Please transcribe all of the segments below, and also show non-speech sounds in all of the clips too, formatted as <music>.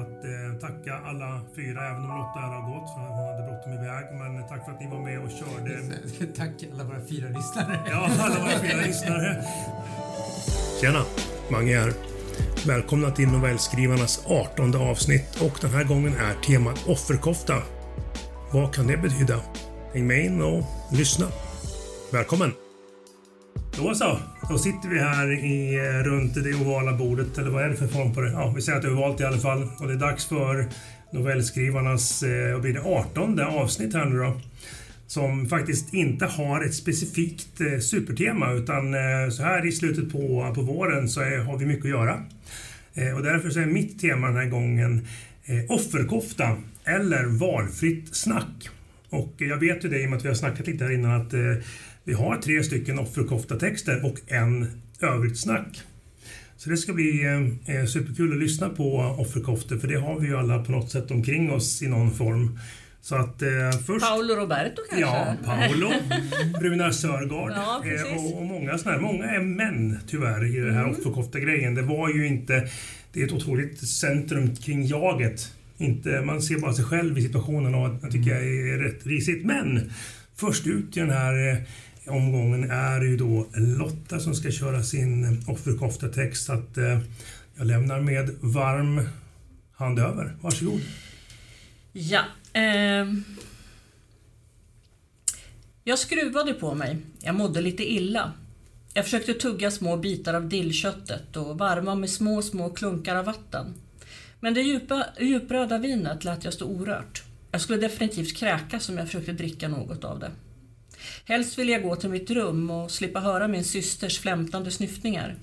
att eh, tacka alla fyra, även om Lotta här har gått för hon hade bråttom iväg. Men tack för att ni var med och körde. <laughs> tack alla våra fyra lyssnare. Ja, alla våra fyra <laughs> lyssnare. Tjena, Mange här. Välkomna till novellskrivarnas 18 avsnitt och den här gången är temat offerkofta. Vad kan det betyda? Häng med in och lyssna. Välkommen! Då så, då sitter vi här i, eh, runt det ovala bordet, eller vad är det för form på det? Ja, vi säger att det är ovalt i alla fall. Och det är dags för novellskrivarnas, eh, vad blir det, 18 avsnitt här nu då. Som faktiskt inte har ett specifikt eh, supertema utan eh, så här i slutet på, på våren så är, har vi mycket att göra. Och därför så är mitt tema den här gången offerkofta eller valfritt snack. Och jag vet ju det i och med att vi har snackat lite här innan att eh, vi har tre stycken offerkofta-texter och en övrigt snack. Så det ska bli eh, eh, superkul att lyssna på offerkoftor för det har vi ju alla på något sätt omkring oss i någon form. Så att eh, först... Paolo Roberto kanske? Ja, Paolo, <laughs> Runar Sörgård Ja, eh, och, och många sådana här. Många är män tyvärr i den här Mm. offerkofta-grejen. Det var ju inte... Det är ett otroligt centrum kring jaget. Inte, man ser bara sig själv i situationen och jag tycker jag är rätt risigt. Men först ut i den här eh, omgången är ju då Lotta som ska köra sin offerkofta-text. Så att eh, jag lämnar med varm hand över. Varsågod. Ja. Eh, Jag skruvade på mig. Jag mådde lite illa. Jag försökte tugga små bitar av dillköttet och varma med små, små klunkar av vatten. Men det djupa, djupröda vinet lät jag stå orört. Jag skulle definitivt kräkas om jag försökte dricka något av det. Helst ville jag gå till mitt rum och slippa höra min systers flämtande snyftningar.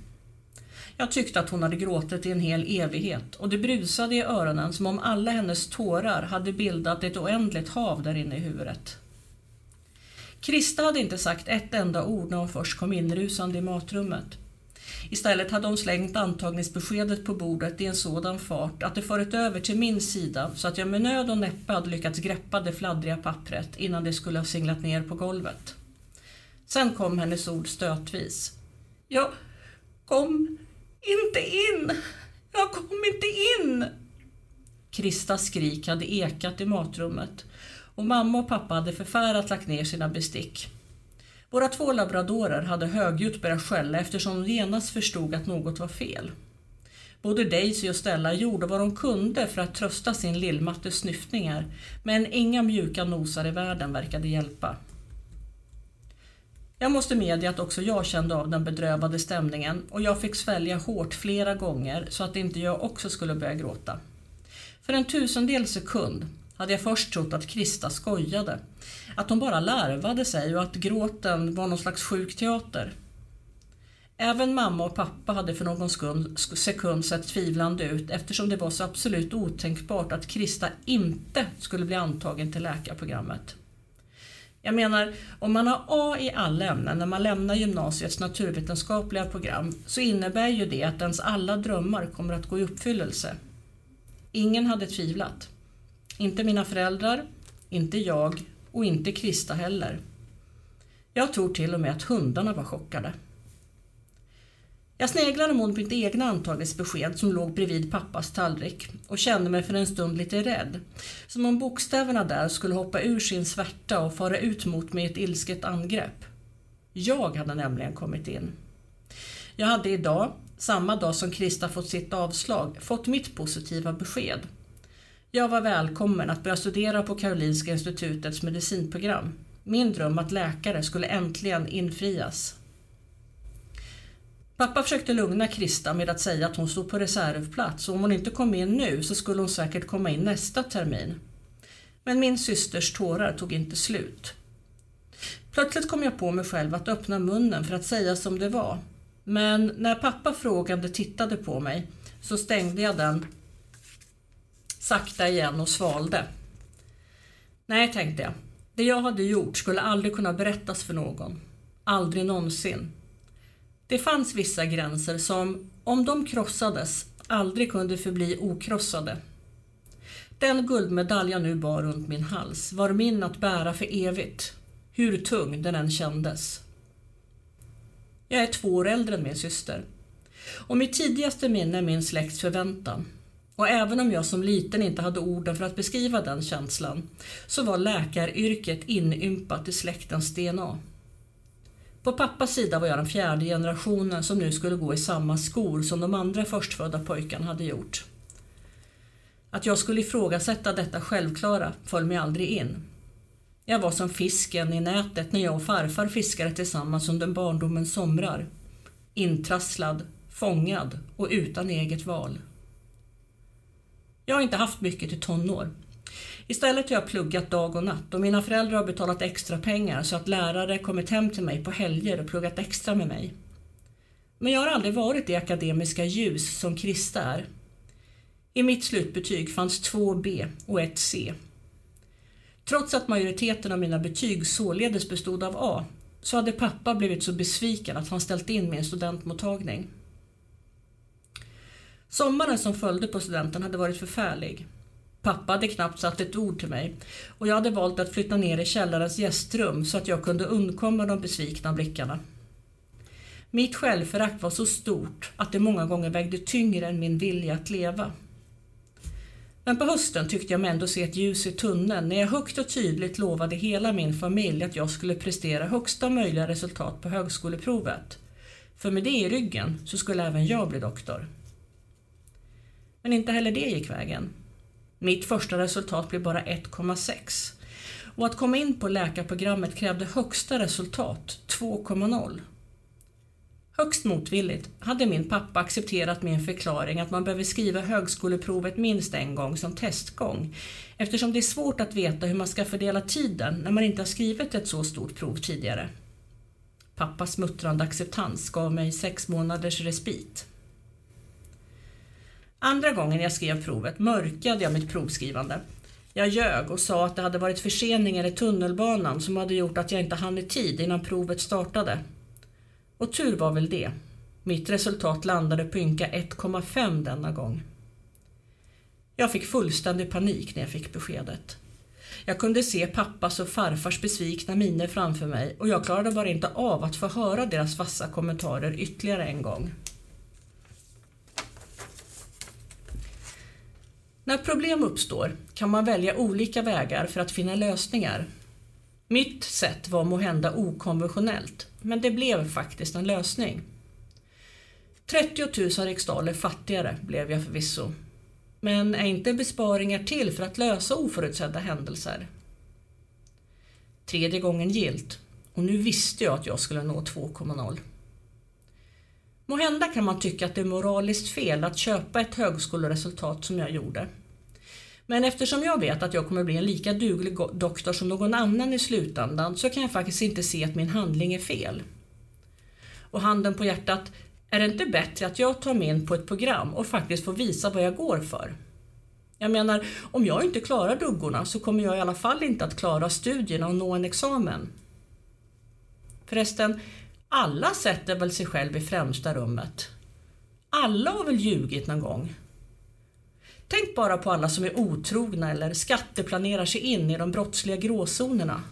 Jag tyckte att hon hade gråtit i en hel evighet och det brusade i öronen som om alla hennes tårar hade bildat ett oändligt hav där inne i huvudet. Krista hade inte sagt ett enda ord när hon först kom inrusande i matrummet. Istället hade hon slängt antagningsbeskedet på bordet i en sådan fart att det farit över till min sida så att jag med nöd och näppe hade lyckats greppa det fladdriga pappret innan det skulle ha singlat ner på golvet. Sen kom hennes ord stötvis. Jag kom inte in! Jag kom inte in! Kristas skrik hade ekat i matrummet och mamma och pappa hade förfärat lagt ner sina bestick. Våra två labradorer hade högljutt börjat skälla eftersom de genast förstod att något var fel. Både Daisy och Stella gjorde vad de kunde för att trösta sin lillmattes snyftningar men inga mjuka nosar i världen verkade hjälpa. Jag måste medge att också jag kände av den bedrövade stämningen och jag fick svälja hårt flera gånger så att inte jag också skulle börja gråta. För en tusendel sekund hade jag först trott att Krista skojade, att hon bara larvade sig och att gråten var någon slags sjuk teater. Även mamma och pappa hade för någon skund, sekund sett tvivlande ut eftersom det var så absolut otänkbart att Krista inte skulle bli antagen till läkarprogrammet. Jag menar, om man har A i alla ämnen när man lämnar gymnasiets naturvetenskapliga program så innebär ju det att ens alla drömmar kommer att gå i uppfyllelse. Ingen hade tvivlat. Inte mina föräldrar, inte jag och inte Krista heller. Jag tror till och med att hundarna var chockade. Jag sneglade mot mitt egna antagningsbesked som låg bredvid pappas tallrik och kände mig för en stund lite rädd. Som om bokstäverna där skulle hoppa ur sin svärta och fara ut mot mig i ett ilsket angrepp. Jag hade nämligen kommit in. Jag hade idag, samma dag som Krista fått sitt avslag, fått mitt positiva besked. Jag var välkommen att börja studera på Karolinska institutets medicinprogram. Min dröm att läkare skulle äntligen infrias. Pappa försökte lugna Krista med att säga att hon stod på reservplats och om hon inte kom in nu så skulle hon säkert komma in nästa termin. Men min systers tårar tog inte slut. Plötsligt kom jag på mig själv att öppna munnen för att säga som det var. Men när pappa frågande tittade på mig så stängde jag den sakta igen och svalde. Nej, tänkte jag. Det jag hade gjort skulle aldrig kunna berättas för någon. Aldrig någonsin. Det fanns vissa gränser som, om de krossades, aldrig kunde förbli okrossade. Den guldmedalj jag nu bar runt min hals var min att bära för evigt, hur tung den än kändes. Jag är två år äldre än min syster. Och mitt tidigaste minne är min släkts förväntan. Och även om jag som liten inte hade orden för att beskriva den känslan, så var läkaryrket inympat i släktens DNA. På pappas sida var jag den fjärde generationen som nu skulle gå i samma skor som de andra förstfödda pojkarna hade gjort. Att jag skulle ifrågasätta detta självklara föll mig aldrig in. Jag var som fisken i nätet när jag och farfar fiskade tillsammans under barndomens somrar. Intrasslad, fångad och utan eget val. Jag har inte haft mycket till tonår. Istället har jag pluggat dag och natt och mina föräldrar har betalat extra pengar så att lärare kommit hem till mig på helger och pluggat extra med mig. Men jag har aldrig varit det akademiska ljus som Krista är. I mitt slutbetyg fanns två B och ett C. Trots att majoriteten av mina betyg således bestod av A så hade pappa blivit så besviken att han ställt in min studentmottagning. Sommaren som följde på studenten hade varit förfärlig. Pappa hade knappt satt ett ord till mig och jag hade valt att flytta ner i källarens gästrum så att jag kunde undkomma de besvikna blickarna. Mitt självförakt var så stort att det många gånger vägde tyngre än min vilja att leva. Men på hösten tyckte jag mig ändå se ett ljus i tunneln när jag högt och tydligt lovade hela min familj att jag skulle prestera högsta möjliga resultat på högskoleprovet. För med det i ryggen så skulle även jag bli doktor. Men inte heller det gick vägen. Mitt första resultat blev bara 1,6 och att komma in på läkarprogrammet krävde högsta resultat, 2,0. Högst motvilligt hade min pappa accepterat min förklaring att man behöver skriva högskoleprovet minst en gång som testgång eftersom det är svårt att veta hur man ska fördela tiden när man inte har skrivit ett så stort prov tidigare. Pappas muttrande acceptans gav mig sex månaders respit. Andra gången jag skrev provet mörkade jag mitt provskrivande. Jag ljög och sa att det hade varit förseningar i tunnelbanan som hade gjort att jag inte hann i tid innan provet startade. Och tur var väl det. Mitt resultat landade på ynka 1,5 denna gång. Jag fick fullständig panik när jag fick beskedet. Jag kunde se pappas och farfars besvikna miner framför mig och jag klarade bara inte av att få höra deras vassa kommentarer ytterligare en gång. När problem uppstår kan man välja olika vägar för att finna lösningar. Mitt sätt var måhända okonventionellt, men det blev faktiskt en lösning. 30 000 riksdaler fattigare blev jag förvisso. Men är inte besparingar till för att lösa oförutsedda händelser? Tredje gången gilt och nu visste jag att jag skulle nå 2,0. Måhända kan man tycka att det är moraliskt fel att köpa ett högskoleresultat som jag gjorde. Men eftersom jag vet att jag kommer bli en lika duglig doktor som någon annan i slutändan så kan jag faktiskt inte se att min handling är fel. Och handen på hjärtat, är det inte bättre att jag tar mig in på ett program och faktiskt får visa vad jag går för? Jag menar, om jag inte klarar duggorna så kommer jag i alla fall inte att klara studierna och nå en examen. Förresten, alla sätter väl sig själv i främsta rummet? Alla har väl ljugit någon gång? Tänk bara på alla som är otrogna eller skatteplanerar sig in i de brottsliga gråzonerna.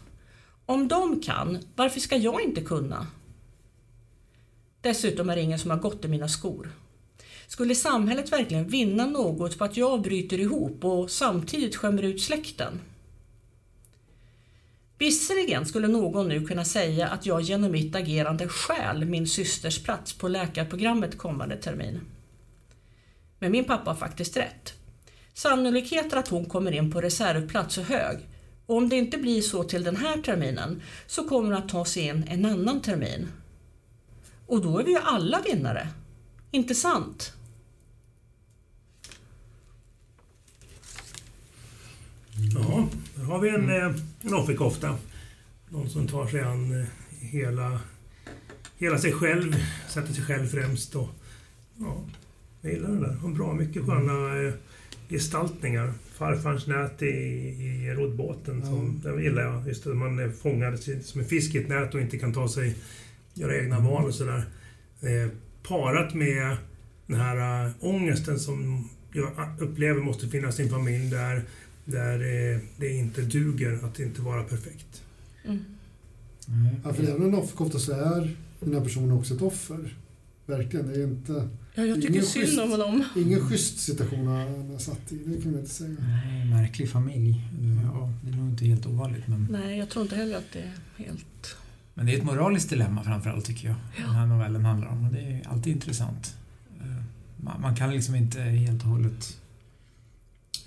Om de kan, varför ska jag inte kunna? Dessutom är det ingen som har gått i mina skor. Skulle samhället verkligen vinna något på att jag bryter ihop och samtidigt skämmer ut släkten? Visserligen skulle någon nu kunna säga att jag genom mitt agerande stjäl min systers plats på läkarprogrammet kommande termin. Men min pappa har faktiskt rätt. Sannolikheten att hon kommer in på reservplats är hög och om det inte blir så till den här terminen så kommer hon att ta sig in en annan termin. Och då är vi ju alla vinnare. Inte sant? Ja, där har vi en, mm. en offerkofta. Någon som tar sig an eh, hela, hela sig själv, sätter sig själv främst. Och, ja, jag gillar den där. Har bra mycket sköna eh, gestaltningar. Farfars nät i, i roddbåten, som, ja. det gillar jag. Just att man är fångad som en fisk i ett nät och inte kan ta sig, göra egna val och sådär. Eh, parat med den här äh, ångesten som jag upplever måste finnas i en familj där, där eh, det inte duger att inte vara perfekt. Mm. Ja, för även en offerkofta så är den här personen också ett offer. Verkligen. Det är inte... Ja, jag tycker synd schysst. om honom. Ingen schysst situation han har satt i. Det kan man inte säga. Nej, märklig familj. Ja, det är nog inte helt ovanligt. Men, Nej, jag tror inte heller att det är helt... men det är ett moraliskt dilemma framförallt tycker jag. Den här novellen handlar om. Och det är alltid intressant. Eh, Man, man kan liksom inte helt och hållet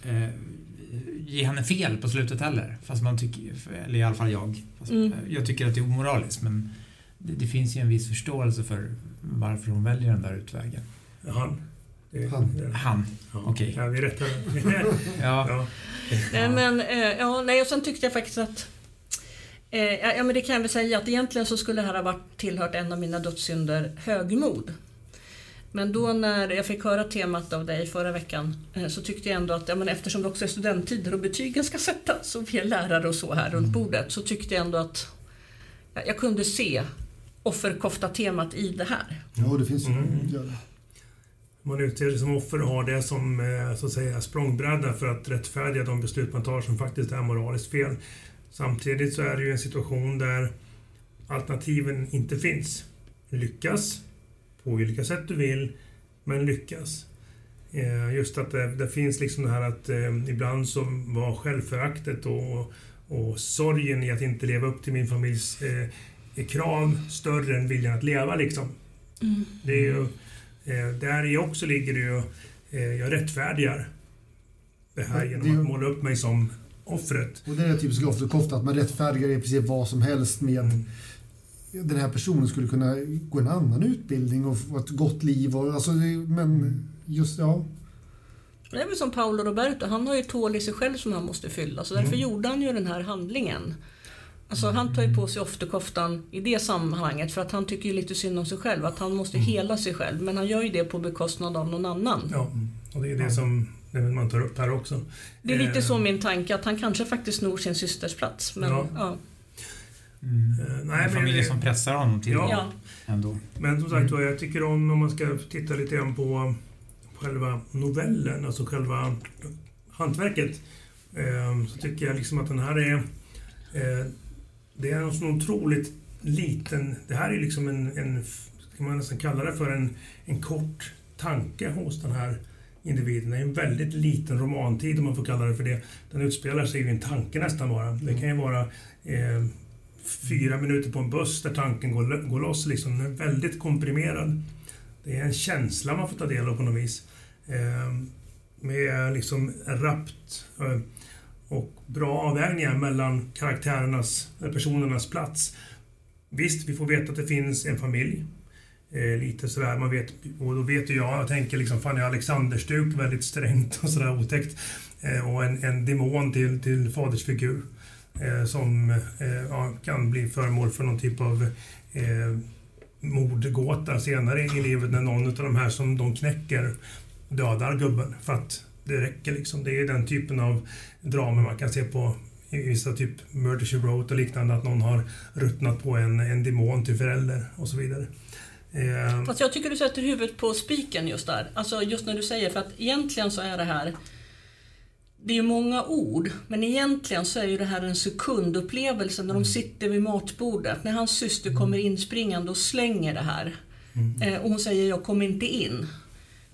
eh, ge henne fel på slutet heller. Fast man tycker, eller i alla fall jag. Fast Mm. eh, Jag tycker att det är omoraliskt men det, det finns ju en viss förståelse för varför hon väljer den där utvägen. Han. Han. det- Han. Ja, Okej. Ja, vi rättar <laughs> Ja. ja. Eh, Men, eh, ja, nej, och sen tyckte jag faktiskt att ja, ja, men det kan jag väl säga att egentligen så skulle det här ha varit tillhört en av mina dödssynder, högmod. Men då när jag fick höra temat av dig förra veckan eh, så tyckte jag ändå att, ja, men eftersom det också är studenttider och betygen ska sättas och vi är lärare och så här runt bordet så tyckte jag ändå att ja, jag kunde se offerkofta-temat i det här. Ja, det finns ju. Mm. Man utser sig som offer och har det som eh, så att säga, språngbräda för att rättfärdiga de beslut man tar som faktiskt är moraliskt fel. Samtidigt så är det ju en situation där alternativen inte finns. Lyckas, på vilka sätt du vill, men lyckas. Eh, Just att det, det finns liksom det här att eh, ibland så var självföraktet och, och sorgen i att inte leva upp till min familjs eh, krav större än viljan att leva liksom. Det är ju, eh, där i också ligger det ju, eh, jag rättfärdigar det här genom det är ju- att måla upp mig som offret. Och det är det typiska offerkofta, att man rättfärdigar i princip vad som helst med Mm. Den här personen skulle kunna gå en annan utbildning och få ett gott liv. Och, alltså, men just, ja. Det är väl som Paolo Roberto, han har ju ett hål i sig själv som han måste fylla så därför Mm. gjorde han ju den här handlingen. Alltså han tar ju på sig ofterkoftan i det sammanhanget för att han tycker ju lite synd om sig själv, att han måste hela sig själv. Men han gör ju det på bekostnad av någon annan. Ja, och det är det som det man tar upp här också. Det är lite Eh, så min tanke, att han kanske faktiskt snor sin systers plats. Men, Ja. ja. Mm. Eh, en familj som pressar honom till Ja. det ändå. men som sagt var, jag tycker om, om man ska titta lite grann på själva novellen, alltså själva hantverket, eh, så tycker jag liksom att den här är... Eh, det är en sån otroligt liten... Det här är liksom en, en kan man nästan kalla det för en, en kort tanke hos den här individen. Det är en väldigt liten romantid om man får kalla det för det. Den utspelar sig i en tanke nästan bara. Det kan ju vara eh, fyra minuter på en buss där tanken går, går loss. Liksom. Den är väldigt komprimerad. Det är en känsla man får ta del av på något vis. Eh, med liksom rappt eh, och bra avvägningar mellan karaktärernas, eller personernas plats. Visst, vi får veta att det finns en familj. Eh, lite sådär, man vet, och då vet ju jag, jag tänker liksom Fanny Alexanderstuk, väldigt strängt och sådär otäckt. Eh, och en, en demon till, till fadersfigur. Eh, som eh, ja, kan bli föremål för någon typ av eh, mordgåta senare i livet när någon av de här som de knäcker dödar gubben. För att det räcker liksom. Det är den typen av drama man kan se på i vissa typ Murder She Wrote och liknande. Att någon har ruttnat på en, en demon till förälder och så vidare. Eh, Fast jag tycker du sätter huvudet på spiken just där. Alltså just när du säger, för att egentligen så är det här det är ju många ord, men egentligen så är ju det här en sekundupplevelse när de sitter vid matbordet. När hans syster kommer inspringande och slänger det här. Eh, och hon säger jag kommer inte in.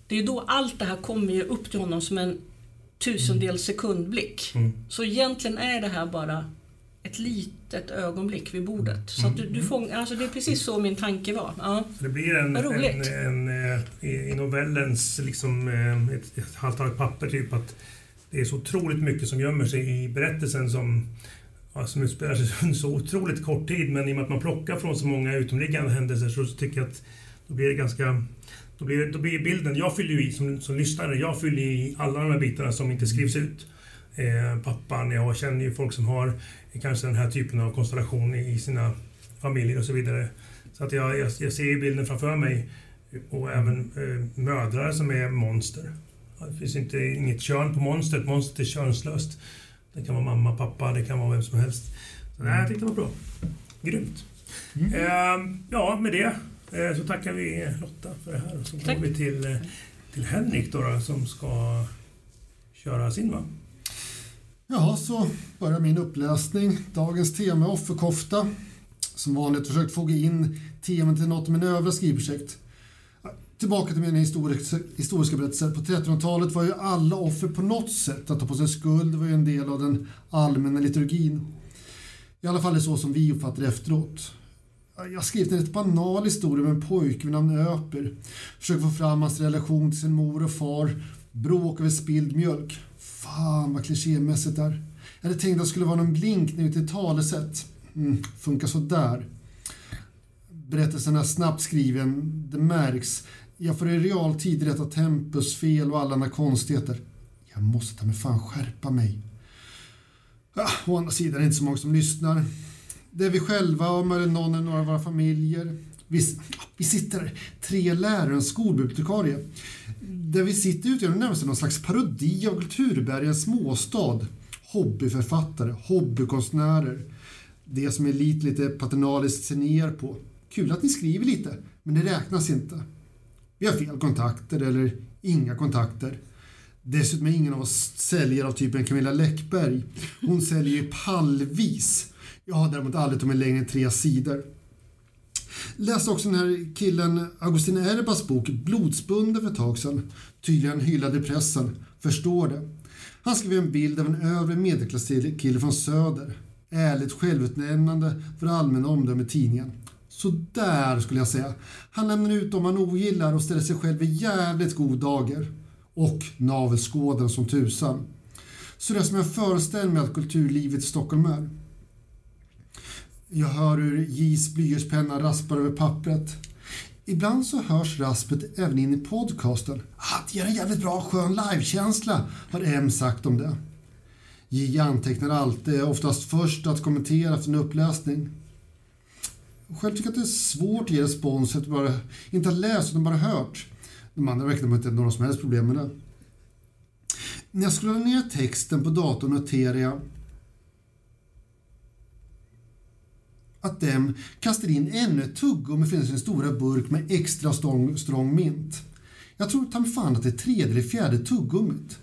Det är ju då allt det här kommer ju upp till honom som en tusendels sekundblick. Mm. Så egentligen är det här bara ett litet ögonblick vid bordet. Så du, du fångar, alltså det är precis så min tanke var. Ja. Det blir en, en, roligt. en, eh, i, novellens liksom, eh, ett, ett halvt papper typ att det är så otroligt mycket som gömmer sig i berättelsen som, ja, som utspelar sig under så otroligt kort tid. Men i och med att man plockar från så många utomliggande händelser så tycker jag att då blir det ganska då blir, då blir bilden, jag fyller ju i som, som lyssnare, jag fyller i alla de här bitarna som inte skrivs ut. Eh, pappan, jag känner ju folk som har kanske den här typen av konstellation i sina familjer och så vidare. Så att jag, jag, jag ser ju bilden framför mig och även eh, mödrar som är monster. Det finns inte, inget kön på monstret, monstret är könslöst. Det kan vara mamma, pappa, det kan vara vem som helst. Så nej, jag tyckte det var bra. Grymt. Eh, ja, med det eh, så tackar vi Lotta för det här och så Tack. går vi till, eh, till Henrik då, då som ska köra sin va? Ja, så börjar min uppläsning. Dagens tema är offerkofta. Som vanligt försökt foga in temat till något av mina övriga skrivprojekt. Tillbaka till mina historiska, historiska berättelser. På 1300-talet var ju alla offer på något sätt. Att ta på sig skuld var ju en del av den allmänna liturgin. I alla fall är det så som vi uppfattar det efteråt. Jag har skrivit en rätt banal historia med en pojke vid namn Öper. Försöker få fram hans relation till sin mor och far. Bråk över spilld mjölk. Fan vad klichémässigt där. Jag hade tänkt att det skulle vara någon blinkning till talesätt. Mm, funkar sådär. Berättelsen är snabbt skriven, det märks. Jag får i realtid rätta tempusfel och alla andra konstigheter. Jag måste ta mig fan skärpa mig. Ja, å andra sidan är det inte så många som lyssnar. Det är vi själva och möjligen någon i några av våra familjer. Vi, ah, vi sitter tre lärare och en skolbibliotekarie. Där vi sitter utgör närmast någon slags parodi av Kulturbergens småstad. Hobbyförfattare, hobbykonstnärer. Det som elit lite paternaliskt ser ner på. Kul att ni skriver lite, men det räknas inte. Vi har fel kontakter eller inga kontakter. Dessutom är ingen av oss säljare av typen Camilla Läckberg. Hon säljer ju pallvis. Jag har däremot aldrig tagit mig längre än tre sidor. Läste också den här killen Augustin Erbas bok Blodsbunden för ett tag sedan. Tydligen hyllad i pressen. Förstår det. Han skrev en bild av en övre medelklasskille från Söder. Ärligt självutnämnande för allmänna omdöme i tidningen. Så där skulle jag säga. Han lämnar ut dem han ogillar och ställer sig själv i jävligt god dager. Och navelskåden som tusan. Så det är som jag föreställer mig att kulturlivet i Stockholm är. Jag hör hur J's blyertspenna raspar över pappret. Ibland så hörs raspet även in i podcasten. Ah, det ger en jävligt bra skön livekänsla, har M sagt om det. J antecknar alltid, oftast först att kommentera efter en uppläsning. Själv tycker jag att det är svårt att ge respons efter bara, inte ha läst utan bara hört. De andra verkar inte ha några som helst problem med det. När jag scrollar ner texten på datorn noterar jag att dem kastar in ännu ett tuggummi från sin stora burk med extra strong, strong mint. Jag tror ta fan att det är tredje eller fjärde tuggummit.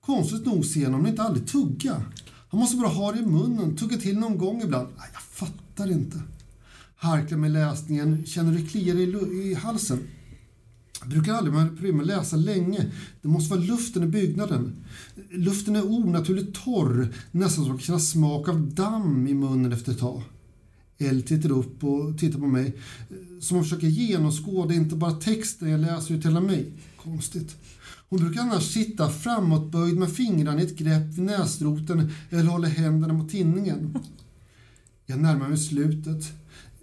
Konstigt nog ser honom inte aldrig tugga. Han måste bara ha det i munnen, tugga till någon gång ibland. Nej, jag fattar inte. Harklar med läsningen, känner det kliar i, i halsen. Jag brukar aldrig ha problem med att läsa länge. Det måste vara luften i byggnaden. Luften är onaturligt torr, nästan så man kan känna smak av damm i munnen efter ett tag. Elle tittar upp och tittar på mig som om försöker genomskåda inte bara texten jag läser ut hela mig. Konstigt. Hon brukar annars sitta framåtböjd med fingrarna i ett grepp vid näsroten eller håller händerna mot tinningen. Jag närmar mig slutet.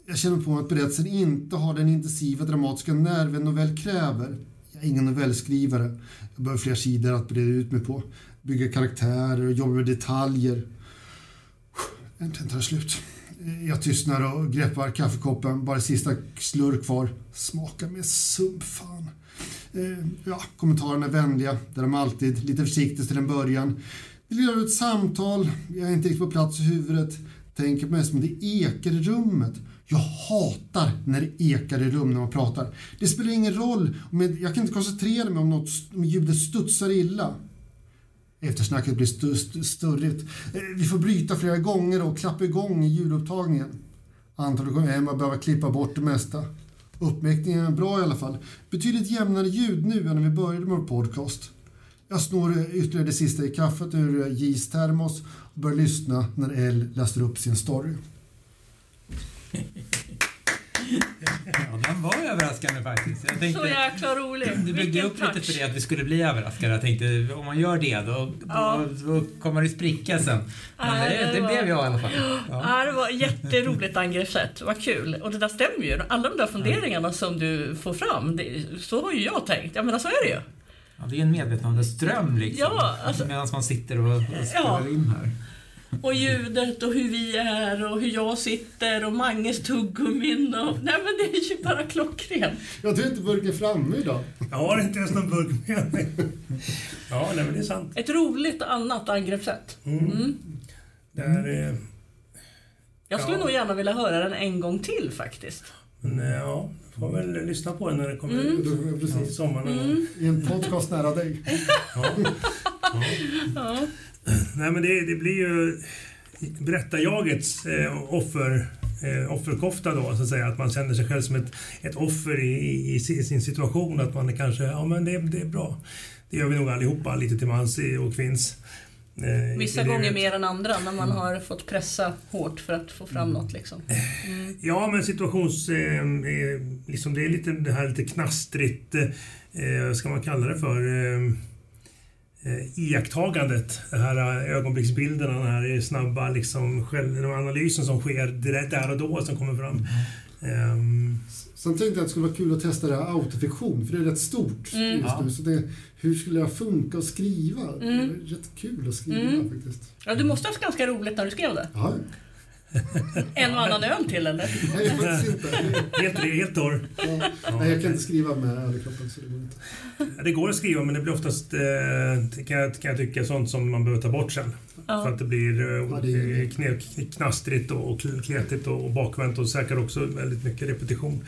Jag känner på mig att berättelsen inte har den intensiva dramatiska nerv en novell kräver. Jag är ingen novellskrivare. Jag behöver fler sidor att breda ut mig på. Bygga karaktärer och jobba med detaljer. Äntligen tar det slut. Jag tystnar och greppar kaffekoppen, bara sista slurk kvar. Smakar med sump, fan. Eh, ja, kommentarerna är vänliga, det är de alltid. Lite försiktigt till en början. Det leder ett samtal, jag är inte riktigt på plats i huvudet. Tänker mest som det ekar i rummet. Jag hatar när det ekar i rum när man pratar. Det spelar ingen roll, jag kan inte koncentrera mig om, något, om ljudet studsar illa. Eftersnacket blir st st störrigt. Eh, vi får bryta flera gånger och klappa igång i ljudupptagningen. Antagligen kommer Emma behöva klippa bort det mesta. Uppmäkningen är bra i alla fall. Betydligt jämnare ljud nu än när vi började med vår podcast. Jag snor ytterligare det sista i kaffet ur J's termos och börjar lyssna när L läser upp sin story. Ja, den var överraskande faktiskt. Jag tänkte, Så jäkla rolig. du byggde Vilken upp lite touch. för det att vi skulle bli överraskade. Jag tänkte om man gör det då, Ja. då, då kommer det spricka sen. Men Nej, det, det det var- blev jag i alla fall. Ja. Ja, det var jätteroligt angreppssätt. Vad kul. Och det där stämmer ju. Alla de där funderingarna som du får fram, det, så har ju jag tänkt. Jag menar, så är det ju. Ja, det är en medvetandeström liksom. Ja, alltså- Medan man sitter och, och spelar in här. Och ljudet och hur vi är och hur jag sitter och Manges tuggummin och... Nej men det är ju bara klockrent. Jag tror inte burken framme idag. Jag har inte ens någon burk med mig. Ja, nej, men det är sant. Ett roligt annat angreppssätt. Mm. Det är, eh, Jag skulle Ja. nog gärna vilja höra den en gång till faktiskt. men eh, ja, får väl lyssna på den när det kommer Mm. ut i Precis. sommaren. någon gång. I en podcast nära dig. Ja. <laughs> Ja. Nej, men det, det blir ju berättarjagets eh, offer eh, offerkofta då, så att säga. Att man känner sig själv som ett, ett offer i, i, i sin situation. Att man är kanske, ja men det, det är bra. Det gör vi nog allihopa, lite till mans och kvinns. Eh, Vissa gånger mer än andra, när man mm. har fått pressa hårt för att få fram mm. något. Liksom. Mm. Ja, men situations... Eh, eh, liksom det är lite det här lite knastrigt, eh, vad ska man kalla det för? Eh, eh, iakttagandet, de här ögonblicksbilderna, den här snabba liksom, analysen som sker direkt där och då som kommer fram. Mm. Um, Sen tänkte jag att det skulle vara kul att testa det här autofiktion, för det är rätt stort mm. just nu. Så det, hur skulle jag funka att skriva? Mm. Det är rätt kul att skriva mm. faktiskt. Ja, du måste ha haft ganska roligt när du skrev det. Ja. En och annan öl till eller? Nej, faktiskt inte. helt, helt torr. Ja. Nej, jag kan inte skriva med öl i kroppen så det går inte. Det går att skriva men det blir oftast, eh, kan, jag, kan jag tycka, sånt som man behöver ta bort sen. Ja. För att det blir eh, ja, det knastrigt och kletigt och bakvänt och säkert också väldigt mycket repetition.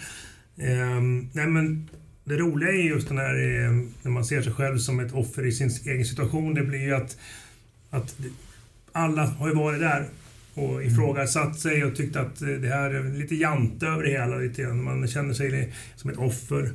Um, nej men det roliga är just den här ehm, när man ser sig själv som ett offer i sin egen situation. Det blir ju att, att alla har ju varit där och ifrågasatt sig och tyckt att det här är lite jante över det hela. Lite grann. Man känner sig som ett offer.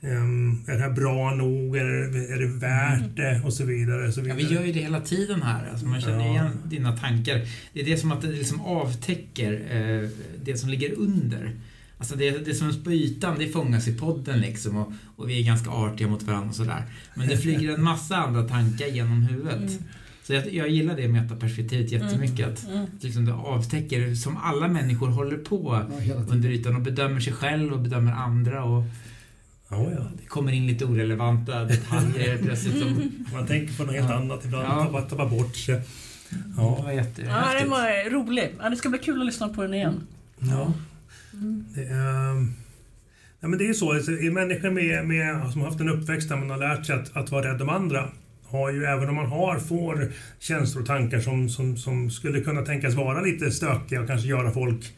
Um, är det här bra nog? Är det, är det värt mm. det? Och så vidare. så vidare. Ja, vi gör ju det hela tiden här. Alltså man känner igen dina tankar. Det är det som att det liksom avtäcker eh, det som ligger under. Alltså det, det som är på ytan, det fångas i podden liksom och, och vi är ganska artiga mot varandra och sådär. Men det flyger en massa andra tankar genom huvudet. Mm. Så jag, jag gillar det metaperspektivet jättemycket. Att mm. mm. liksom det avtäcker, som alla människor håller på ja, under ytan och bedömer sig själv och bedömer andra. Och, Ja, ja. Det kommer in lite orelevanta detaljer plötsligt. Som... Man tänker på något helt ja. annat ibland, ja. tappar, tappar bort sig. Ja. Det var jätte, ja, den var rolig. Ja, det ska bli kul att lyssna på den igen. Ja. Det är, ja, men det är så, alltså, människor med, med, som har haft en uppväxt där man har lärt sig att, att vara rädd om andra har ju, även om man har, får känslor och tankar som, som, som skulle kunna tänkas vara lite stökiga och kanske göra folk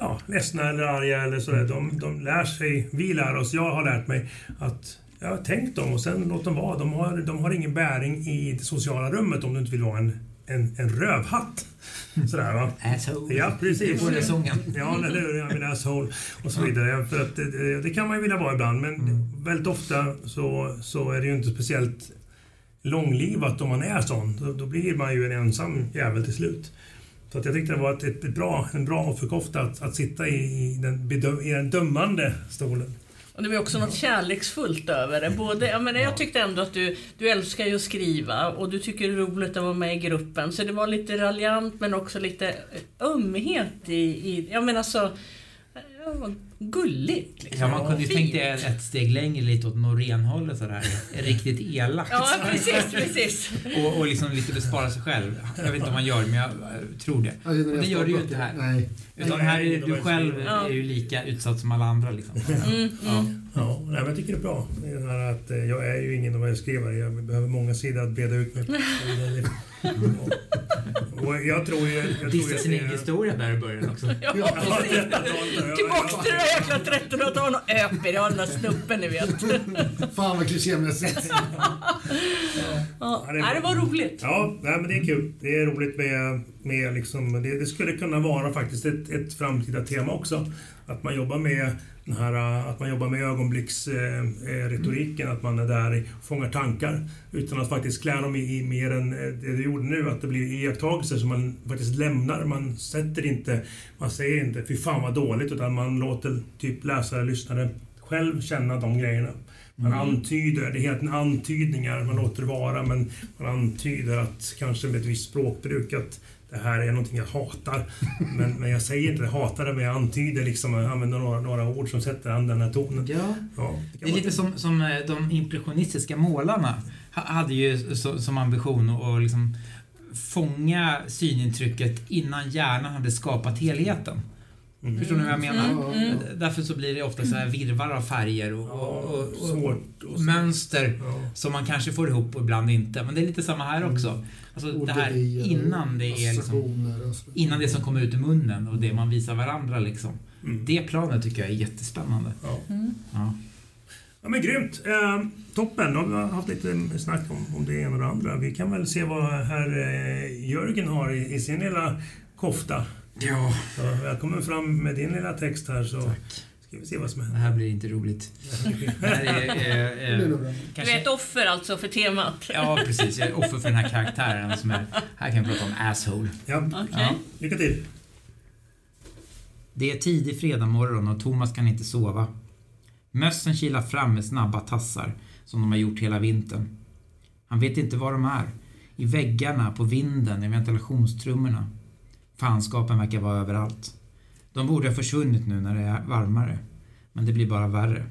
ja, ledsna eller arga eller sådär. De, de lär sig, vi lär oss, jag har lärt mig att ja, tänk dem och sen låt dem vara. De har, de har ingen bäring i det sociala rummet om du inte vill vara en, en, en rövhatt. Sådär va? Asshole. Ja, precis. Det sången. Ja, eller hur? Jag menar asshole. Och så vidare. För att det, det, kan man ju vilja vara ibland, men mm. väldigt ofta så, så är det ju inte speciellt långlivat om man är sån. Då, då blir man ju en ensam jävel till slut. Så att jag tyckte det var ett, ett bra, en bra offerkofta att, att sitta i, i, den, i den dömande stolen. Och det var också något kärleksfullt över det. Både, jag, menar, jag tyckte ändå att du, du älskar ju att skriva och du tycker det är roligt att vara med i gruppen. Så det var lite raljant men också lite ömhet i... i jag menar så... Gulligt. Liksom. Ja, man kunde ju tänkt det ett steg längre lite åt Norén-hållet sådär. Riktigt elakt. Ja, precis, precis. och, och liksom lite bespara sig själv. Jag vet inte om man gör men jag tror det. Och det gör du ju inte här. Nej. Utan här är du själv är ju lika utsatt som alla andra liksom. Mm, mm. Ja. Ja, men jag tycker det är bra. Det här att, eh, jag är ju ingen novellskrivare. Jag behöver många sidor att breda ut mig <laughs> Och jag tror ju... Jag Dissa sin egen historia där i början också. <laughs> ja, precis. <laughs> Tillbaks till det där jäkla 1300-talet och där snuppen ni vet. <laughs> Fan vad klichémässigt. ja, ja, det var roligt. Ja, nej, men det är kul. Det är roligt med, med liksom, det, det skulle kunna vara faktiskt ett, ett framtida tema också. Att man jobbar med den här, att man jobbar med ögonblicksretoriken, eh, att man är där och fångar tankar utan att faktiskt klä dem i, i mer än det du gjorde nu, att det blir iakttagelser som man faktiskt lämnar. Man sätter inte, man säger inte fy fan vad dåligt, utan man låter typ läsare, lyssnare själv känna de grejerna. Man mm. antyder, det är helt antydningar, man låter det vara, men man antyder att kanske med ett visst språkbruk att det här är någonting jag hatar. Men, men jag säger inte det, hatar det, men jag antyder liksom, jag använder några, några ord som sätter an den här tonen. Ja. ja det, det är lite som, som eh, de impressionistiska målarna hade ju som ambition att liksom fånga synintrycket innan hjärnan hade skapat helheten. Mm. Förstår ni vad jag menar? Mm. Mm. Därför så blir det ofta så här virvar av färger och, och, och, och mönster ja. som man kanske får ihop och ibland inte. Men det är lite samma här också. Alltså det här innan det är liksom, innan det som kommer ut ur munnen och det man visar varandra liksom. Mm. Det planet tycker jag är jättespännande. Ja. Mm. Ja. Ja men grymt! Eh, toppen! Då har vi haft lite snack om, om det ena och det andra. Vi kan väl se vad herr eh, Jörgen har i, i sin lilla kofta. Ja. Ja, välkommen fram med din lilla text här så Tack. Ska vi se vad som Det händer. här blir inte roligt. <laughs> Det här är, eh, blir eh, nog bra. Du är ett offer alltså för temat. Ja, precis. Jag är offer för den här karaktären som är... Här kan vi prata om asshole. Ja, Okej. Ja. lycka till. Det är tidig fredagmorgon och Thomas kan inte sova. Mössen kilar fram med snabba tassar, som de har gjort hela vintern. Han vet inte var de är. I väggarna, på vinden, i ventilationstrummorna. Fanskapen verkar vara överallt. De borde ha försvunnit nu när det är varmare. Men det blir bara värre.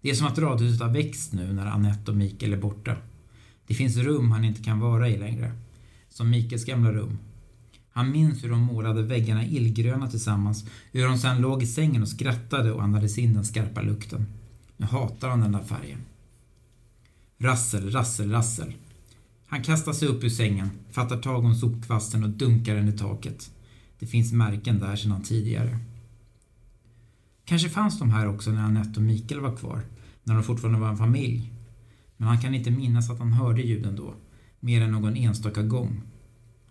Det är som att radhuset har växt nu när Annette och Mikael är borta. Det finns rum han inte kan vara i längre. Som Mikaels gamla rum. Han minns hur de målade väggarna illgröna tillsammans, hur de sedan låg i sängen och skrattade och andades in den skarpa lukten. Nu hatar han den där färgen. Rassel, rassel, rassel. Han kastar sig upp ur sängen, fattar tag om sopkvasten och dunkar den i taket. Det finns märken där sedan tidigare. Kanske fanns de här också när Anette och Mikael var kvar, när de fortfarande var en familj. Men han kan inte minnas att han hörde ljuden då, mer än någon enstaka gång.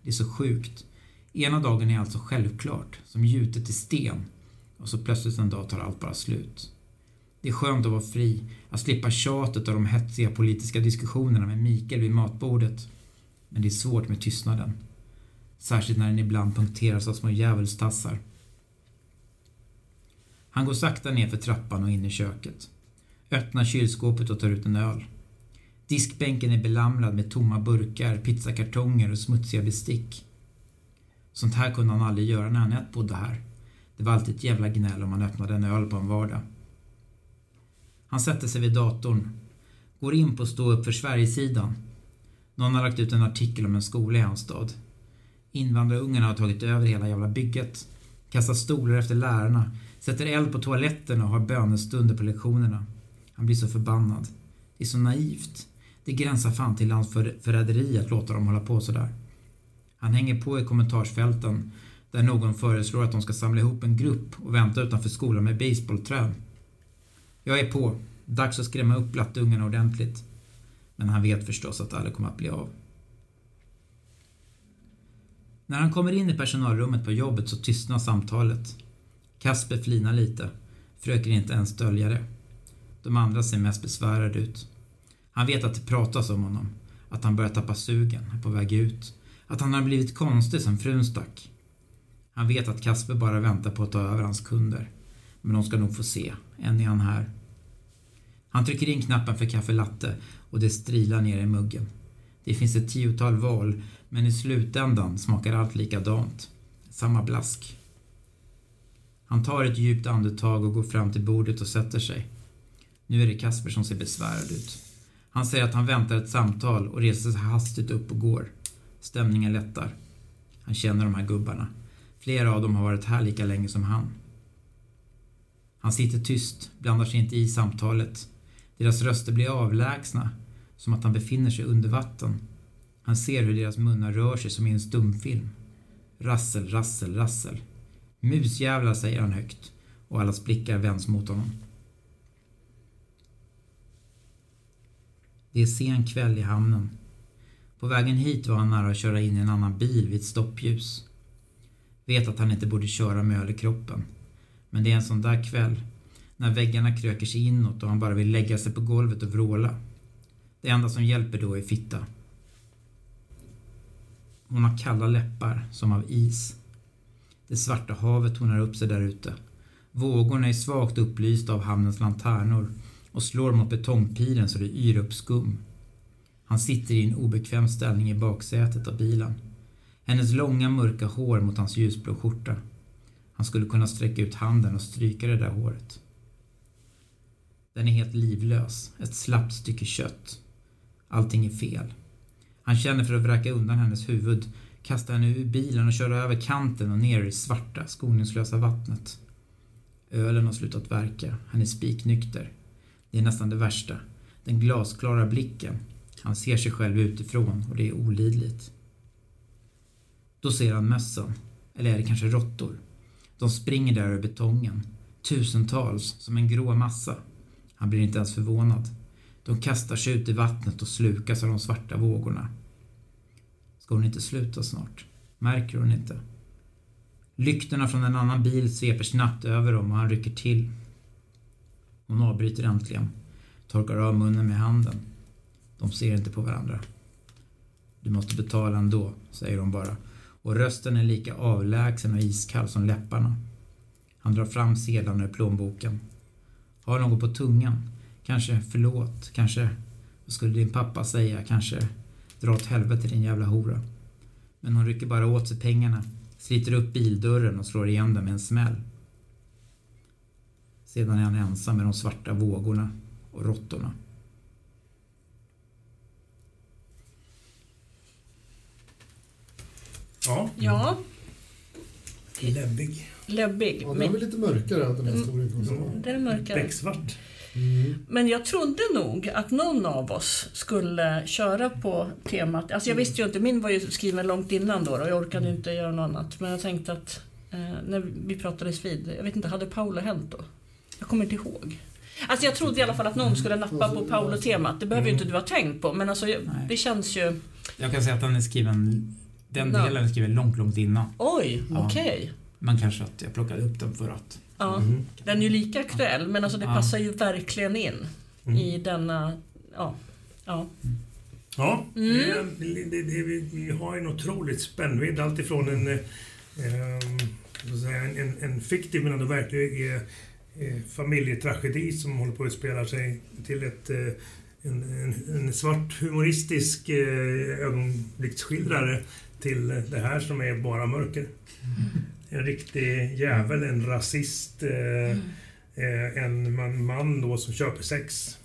Det är så sjukt. Ena dagen är alltså självklart, som gjutet i sten. Och så plötsligt en dag tar allt bara slut. Det är skönt att vara fri, att slippa tjatet och de hetsiga politiska diskussionerna med Mikael vid matbordet. Men det är svårt med tystnaden. Särskilt när den ibland punkteras av små djävulstassar. Han går sakta ner för trappan och in i köket. Öppnar kylskåpet och tar ut en öl. Diskbänken är belamrad med tomma burkar, pizzakartonger och smutsiga bestick. Sånt här kunde han aldrig göra när Anette bodde här. Det var alltid ett jävla gnäll om man öppnade en öl på en vardag. Han sätter sig vid datorn. Går in på Stå upp för Sverigesidan. Någon har lagt ut en artikel om en skola i hans stad. Invandrarungarna har tagit över hela jävla bygget. Kastar stolar efter lärarna. Sätter eld på toaletterna och har bönestunder på lektionerna. Han blir så förbannad. Det är så naivt. Det gränsar fan till landsförräderi att låta dem hålla på sådär. Han hänger på i kommentarsfälten där någon föreslår att de ska samla ihop en grupp och vänta utanför skolan med baseballträd. Jag är på. Dags att skrämma upp blattungarna ordentligt. Men han vet förstås att det aldrig kommer att bli av. När han kommer in i personalrummet på jobbet så tystnar samtalet. Kasper flinar lite, försöker inte ens dölja det. De andra ser mest besvärade ut. Han vet att det pratas om honom, att han börjar tappa sugen, är på väg ut, att han har blivit konstig sen frun stack. Han vet att Kasper bara väntar på att ta över hans kunder. Men de ska nog få se, än är han här. Han trycker in knappen för kaffe latte och det strilar ner i muggen. Det finns ett tiotal val, men i slutändan smakar allt likadant. Samma blask. Han tar ett djupt andetag och går fram till bordet och sätter sig. Nu är det Kasper som ser besvärad ut. Han säger att han väntar ett samtal och reser sig hastigt upp och går. Stämningen lättar. Han känner de här gubbarna. Flera av dem har varit här lika länge som han. Han sitter tyst, blandar sig inte i samtalet. Deras röster blir avlägsna, som att han befinner sig under vatten. Han ser hur deras munnar rör sig som i en stumfilm. Rassel, rassel, rassel. Musjävlar, säger han högt och allas blickar vänds mot honom. Det är sen kväll i hamnen. På vägen hit var han nära att köra in i en annan bil vid ett stoppljus. Vet att han inte borde köra med öl i kroppen. Men det är en sån där kväll. När väggarna kröker sig inåt och han bara vill lägga sig på golvet och vråla. Det enda som hjälper då är fitta. Hon har kalla läppar, som av is. Det svarta havet tornar upp sig där ute. Vågorna är svagt upplysta av hamnens lanternor och slår mot betongpilen så det yr upp skum. Han sitter i en obekväm ställning i baksätet av bilen. Hennes långa mörka hår mot hans ljusblå skjorta. Han skulle kunna sträcka ut handen och stryka det där håret. Den är helt livlös, ett slappt stycke kött. Allting är fel. Han känner för att vräka undan hennes huvud, kasta henne ur bilen och köra över kanten och ner i det svarta, skoningslösa vattnet. Ölen har slutat verka, han är spiknykter. Det är nästan det värsta. Den glasklara blicken. Han ser sig själv utifrån och det är olidligt. Då ser han mössen. Eller är det kanske råttor? De springer där över betongen. Tusentals, som en grå massa. Han blir inte ens förvånad. De kastar sig ut i vattnet och slukas av de svarta vågorna. Ska hon inte sluta snart? Märker hon inte. Lyktorna från en annan bil sveper snabbt över dem och han rycker till. Hon avbryter äntligen, torkar av munnen med handen. De ser inte på varandra. Du måste betala ändå, säger hon bara. Och rösten är lika avlägsen och iskall som läpparna. Han drar fram sedlarna ur plånboken. Har något på tungan. Kanske förlåt, kanske vad skulle din pappa säga, kanske dra åt helvete din jävla hora. Men hon rycker bara åt sig pengarna, sliter upp bildörren och slår igen den med en smäll. Sedan är han ensam med de svarta vågorna och råttorna. Ja, Ja, läbbig. läbbig. Ja, den Men, var lite mörkare den här historien. man säga. det är mörkare. Becksvart. Men jag trodde nog att någon av oss skulle köra på temat. Alltså jag visste ju inte, min var ju skriven långt innan då och jag orkade inte göra något annat. Men jag tänkte att eh, när vi pratades vid, jag vet inte, hade Paolo hänt då? Jag kommer inte ihåg. Alltså jag trodde i alla fall att någon skulle nappa på Paolo-temat. Det behöver ju inte du ha tänkt på men alltså det känns ju... Jag kan säga att den är skriven, den delen är skriven långt, långt innan. Oj, Ja. okej. Men kanske att jag plockade upp den för att... Ja, den är ju lika aktuell men alltså det Ja. passar ju verkligen in Mm. i denna... Ja. ja. Ja, Mm. det, det, det, vi, vi har en otroligt spännvidd. Alltifrån en, eh, ehm, en, en, en fiktiv men ändå verklig eh, eh, familjetragedi som håller på att utspela sig till ett, eh, en, en, en svart humoristisk eh, ögonblicksskildrare till det här som är bara mörker. En riktig jävel, en rasist, eh, eh, en man, man då som köper sex.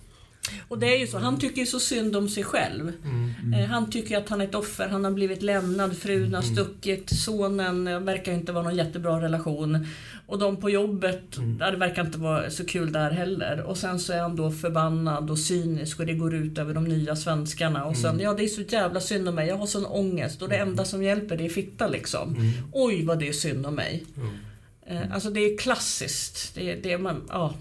Och det är ju så, han tycker ju så synd om sig själv. Mm. Eh, Han tycker att han är ett offer, han har blivit lämnad, frun har Mm. stuckit, sonen eh, verkar inte vara någon jättebra relation. Och de på jobbet, Mm. det verkar inte vara så kul där heller. Och sen så är han då förbannad och cynisk och det går ut över de nya svenskarna. Och sen, Mm. ja det är så jävla synd om mig, jag har sån ångest och det enda som hjälper det är fitta liksom. Mm. Oj vad det är synd om mig. Mm. Eh, Alltså det är klassiskt. Det, är- det är man, ja.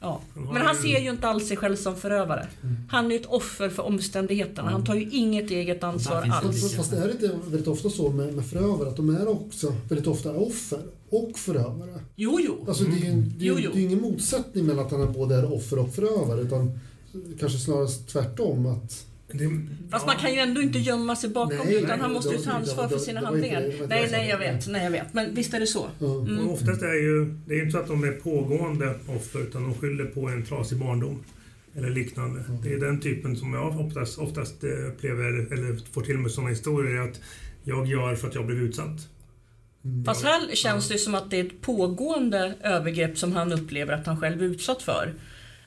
Ja. Men han ser ju inte alls sig själv som förövare. Han är ju ett offer för omständigheterna. Han tar ju inget eget ansvar alls. Fast, är det inte väldigt ofta så med, med förövare att de är också väldigt ofta offer och förövare? Jo, jo. Alltså det är ju det är, Jo, jo. det är ingen motsättning mellan att han både är offer och förövare utan kanske snarare tvärtom att Det, Fast man kan ju ändå inte gömma sig bakom Nej, det utan nej, han måste ju ta var- ansvar för sina handlingar. Nej, nej, jag vet. Nej, jag vet. Men visst är det så. ja. Mm. Och oftast är ju, det är inte så att de är pågående offer utan de skyller på en trasig barndom. Eller liknande. Det är den typen som jag oftast, oftast eh, upplever, eller får till mig sådana historier, att jag gör för att jag blev utsatt. Fast här känns det som att det är ett pågående övergrepp som han upplever att han själv är utsatt för.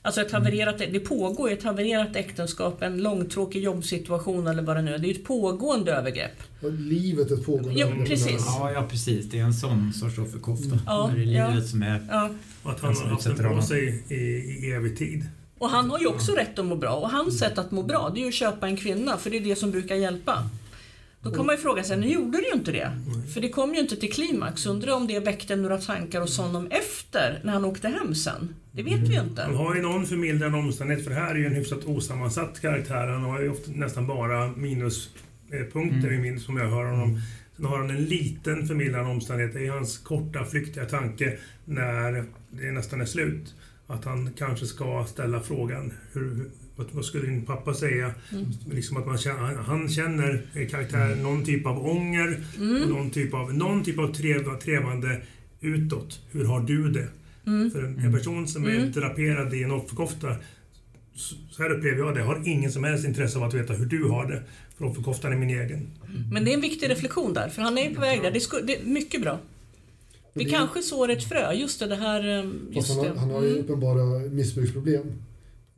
Alltså ett havererat, det pågår ju ett havererat äktenskap, en långtråkig jobbsituation eller vad det nu är. Det är ett pågående övergrepp. Och Livet är ett pågående Jo, övergrepp. precis. Ja, ja precis. Det är en sån sorts offerkofta. Ja, det är ja. livet som är... Ja. Och att han Den har haft den på sig i, i evig tid. Och han har ju också rätt att må bra. Och hans sätt att må bra, det är ju att köpa en kvinna, för det är det som brukar hjälpa. Då kan man ju fråga sig, nu gjorde det ju inte det. För det kom ju inte till klimax. Undrar om det väckte några tankar hos honom efter, när han åkte hem sen. Det vet vi ju Han inte. har ju någon förmildrande omständighet, för det här är ju en hyfsat osammansatt karaktär. Han har ju ofta, nästan bara minuspunkter i min, som jag hör honom. Sen har han en liten förmildrande omständighet i hans korta, flyktiga tanke när det nästan är slut. Att han kanske ska ställa frågan, hur, vad, vad skulle din pappa säga? Liksom att man känner, han känner i karaktären någon typ av ånger, någon typ av, någon typ av trev, trevande utåt. Hur har du det? För en, en person som är draperad i en offerkofta, så så här upplever jag det, har ingen som helst intresse av att veta hur du har det. För offerkoftan är min egen. Men det är en viktig reflektion där, för han är ju på väg där. Det är, sku- det är mycket bra. Vi det- kanske sår ett frö, just det, det här... eh, Fast Just han, har, det. han har ju Mm. uppenbara missbruksproblem.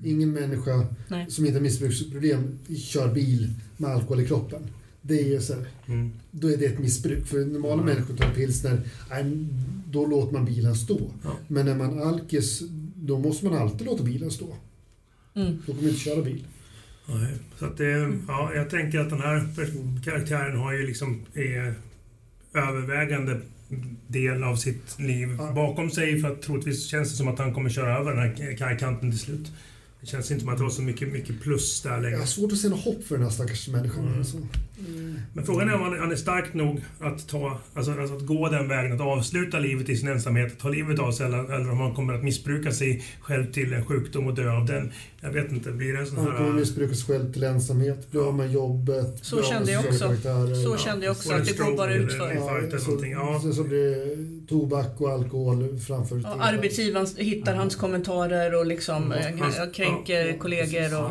Ingen människa Nej. som inte har missbruksproblem kör bil med alkohol i kroppen. Det är så här, Mm. då är det ett missbruk. För normala Mm. människor tar pilsner, nej, då låter man bilen stå. Ja. Men när man alkis, då måste man alltid låta bilen stå. Mm. Då kommer man inte köra bil. Nej, Så att det, ja, jag tänker att den här karaktären har ju liksom eh, övervägande del av sitt liv Ja. bakom sig för att troligtvis känns det som att han kommer köra över den här kajkanten till slut. Det känns inte som att det var så mycket, mycket plus där Jag längre. har svårt att se något hopp för den här stackars människan. Mm. Men frågan är om han, han är stark nog att ta, alltså, alltså att gå den vägen, att avsluta livet i sin ensamhet, ta livet av sig, eller, eller om han kommer att missbruka sig själv till en sjukdom och dö av den. Jag vet inte, blir det en sån Han kommer här... missbruka sig själv till ensamhet, bli av med jobbet, Så bli kände jag också. Så Ja, kände jag också, att det går bara utför. eller så. Ja. Sen så blir det tobak och alkohol framför Ja, arbetsgivaren hittar hans kommentarer och liksom Ja, eh, han- kränker ja, kollegor. Och,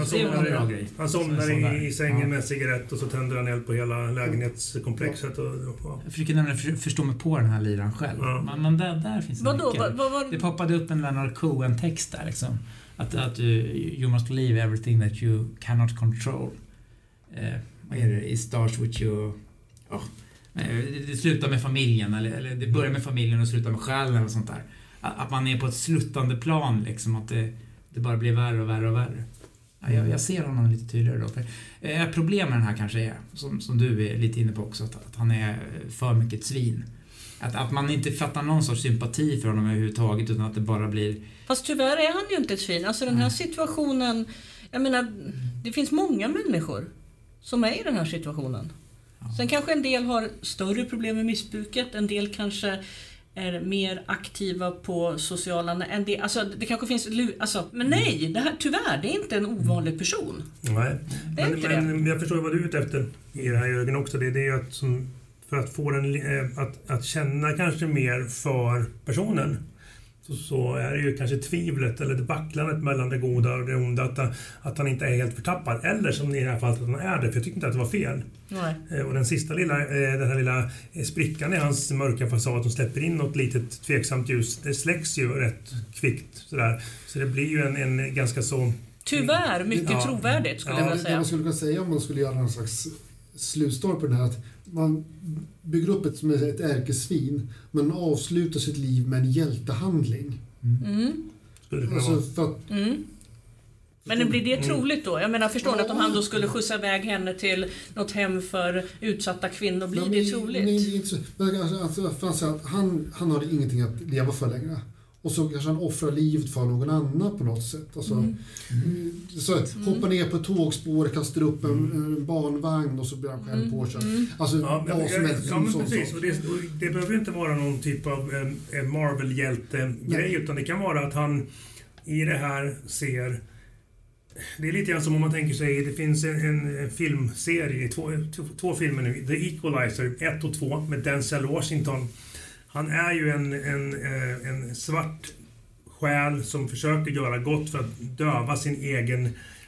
Han somnar, han i, i sängen Ja. med cigarett och så tänder han eld på hela lägenhetskomplexet. Och, och, ja. Jag försöker nämligen för- förstå mig på den här liran själv. Ja. Men, men där, där finns det Vadå? mycket. Vad, vad, Det vad, poppade upp en Leonard Cohen-text där liksom. Att, att du, you must leave everything that you cannot control. Eh, vad är det? It starts with you... Oh. Eh, det- slutar med familjen, eller, eller det börjar med familjen och slutar med själen eller sånt där. Att, att man är på ett sluttande plan liksom, att det, det bara blir värre och värre och värre. Ja, jag, jag ser honom lite tydligare då. För, eh, problem med den här kanske är, som, som du är lite inne på också, att, att han är för mycket ett svin. Att, att man inte fattar någon sorts sympati för honom överhuvudtaget utan att det bara blir... fast tyvärr är han ju inte ett svin. Alltså den här situationen... Jag menar, det finns många människor som är i den här situationen. Sen kanske en del har större problem med missbruket, en del kanske är mer aktiva på sociala... En del, alltså det kanske finns... Alltså, men nej, det här, tyvärr, det är inte en ovanlig person. Nej. Det Men, men jag förstår vad du är ute efter i det här Jörgen också. Det, det är att, som, för att få den, eh, att, att känna kanske mer för personen. Så, så är det ju kanske tvivlet eller det vacklandet mellan det goda och det onda. Att, att han inte är helt förtappad. Eller som i det här fallet att han är det. För jag tycker inte att det var fel. Nej. Eh, Och den sista lilla, eh, den här lilla eh, sprickan i hans mörka fasad som släpper in något litet tveksamt ljus. Det släcks ju rätt kvickt sådär. Så det blir ju en, en ganska så... Tyvärr mycket Ja. trovärdigt skulle Ja, jag Det, vilja det säga. man skulle kunna säga om man skulle göra någon slags slutstory på den här att man bygger upp ett som är ett ärkesvin men avslutar sitt liv med en hjältehandling. Mm. Alltså för att, Mm. Men blir det Mm. troligt då? Jag menar, förstår ni att om han då skulle skjutsa iväg henne till något hem för utsatta kvinnor, blir men- det troligt? det är inte så- men alltså, alltså, han, han har ingenting att leva för längre. Och så kanske han offrar livet för någon annan på något sätt. Alltså, Mm. så, Hoppar ner på ett tågspår, kastar upp en, en barnvagn och så blir han själv påkörd. Mm. Alltså Ja, men, som helst. ja, men sån precis. Och det, och det behöver inte vara någon typ av eh, eh, Marvel-hjälte-grej, utan det kan vara att han i det här ser... Det är lite grann som om man tänker sig, det finns en, en filmserie, två, två, två filmer nu, The Equalizer 1 och 2 med Denzel Washington. Han är ju en, en, eh, en svart själ som försöker göra gott för att döva sin egen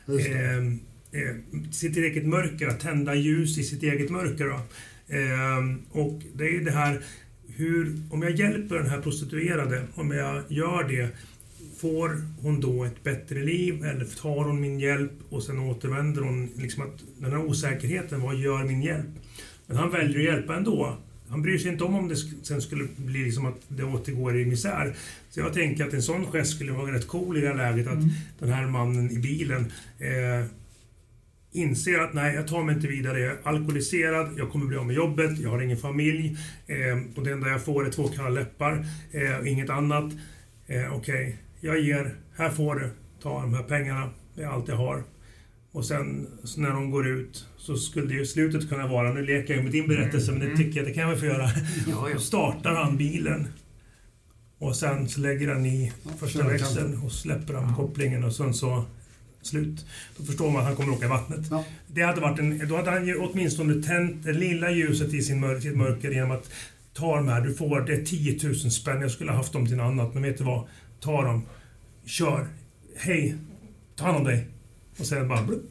eh, eh, sitt eget mörker, att tända ljus i sitt eget mörker. Eh, och det är det här, hur, om jag hjälper den här prostituerade, om jag gör det, får hon då ett bättre liv eller tar hon min hjälp och sen återvänder hon, liksom att den här osäkerheten, vad gör min hjälp? Men han väljer att hjälpa ändå. Han bryr sig inte om om det sen skulle bli liksom att det återgår i misär. Så jag tänker att en sån gest skulle vara rätt cool i det här läget. Att den här mannen i bilen eh, inser att nej, jag tar mig inte vidare. Jag är alkoholiserad, jag kommer bli av med jobbet, jag har ingen familj eh, och det enda jag får är två kalla läppar eh, och inget annat. Eh, Okej, jag ger, här får du, ta de här pengarna, det är allt jag har. Och sen så när de går ut så skulle ju slutet kunna vara, nu leker jag med din berättelse men det tycker jag det kan jag väl få göra. <laughs> Ja, Då startar han bilen och sen så lägger han i första växeln och släpper han kopplingen och sen så slut. Då förstår man att han kommer åka i vattnet. Ja. Det hade varit en, då hade han ju åtminstone tänt det lilla ljuset i sin mör, sitt mörker genom att ta de här, du får, det är 10 000 spänn, jag skulle ha haft dem till något annat, men vet du vad? Ta dem, kör, hej, ta hand om dig. Och sen bara blupp.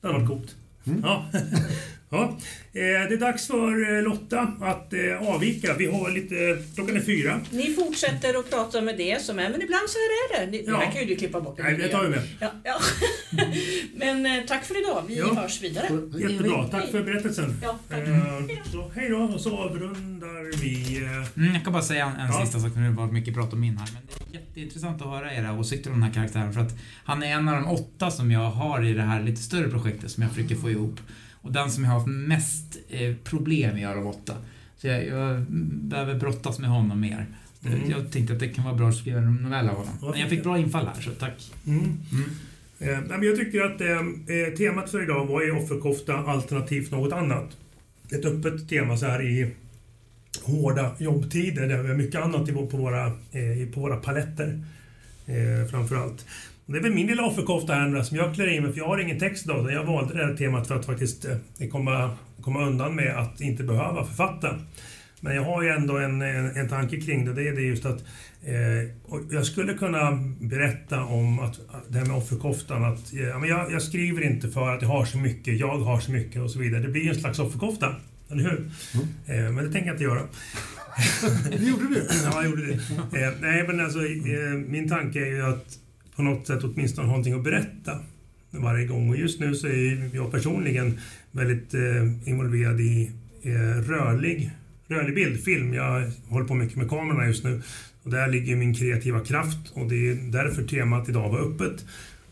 Det hade varit coolt. Ja. <laughs> ja. Eh, Det är dags för eh, Lotta att eh, avvika. Vi har lite... Klockan är fyra. Ni fortsätter att prata med det som är, men ibland så är det det. Det Ja. här kan ju du klippa bort. Nej, det tar vi med. Ja, ja. <laughs> men tack för idag. Vi Ja. hörs vidare. Jättebra. Tack för berättelsen. Ja, tack. Så hej då, och så avrundar vi... Mm, jag kan bara säga en, en Ja. sista sak, nu varit mycket prat om min här. Men det är jätteintressant att höra era åsikter om den här karaktären. För att han är en av de åtta som jag har i det här lite större projektet som jag försöker få ihop. Och den som jag har haft mest eh, problem med de åtta. Så jag, jag behöver brottas med honom mer. Mm. Jag tänkte att det kan vara bra att skriva en novell av honom. Men jag fick bra infall här, så tack. Mm. Mm. Eh, jag tycker att eh, temat för idag var ju offerkofta alternativt något annat. Ett öppet tema så här i hårda jobbtider där vi har mycket annat på våra, eh, på våra paletter. Eh, framförallt. Det är väl min lilla offerkofta här som jag klär i mig för jag har ingen text idag. Jag valde det här temat för att faktiskt eh, komma, komma undan med att inte behöva författa. Men jag har ju ändå en, en, en tanke kring det. Det är just att eh, jag skulle kunna berätta om att, det här med offerkoftan. Att, men jag, jag, skriver inte för att jag har så mycket, jag har så mycket och så vidare. Det blir en slags offerkofta. Eller hur? Mm. Eh, men det tänker jag inte göra. <laughs> det gjorde du? Ja, jag gjorde det. Eh, nej, men alltså, eh, min tanke är ju att på något sätt åtminstone ha någonting att berätta varje gång. Och just nu så är jag personligen väldigt eh, involverad i eh, rörlig, rörlig bildfilm. Jag håller på mycket med kamerorna just nu. Och där ligger min kreativa kraft och det är därför temat idag var öppet.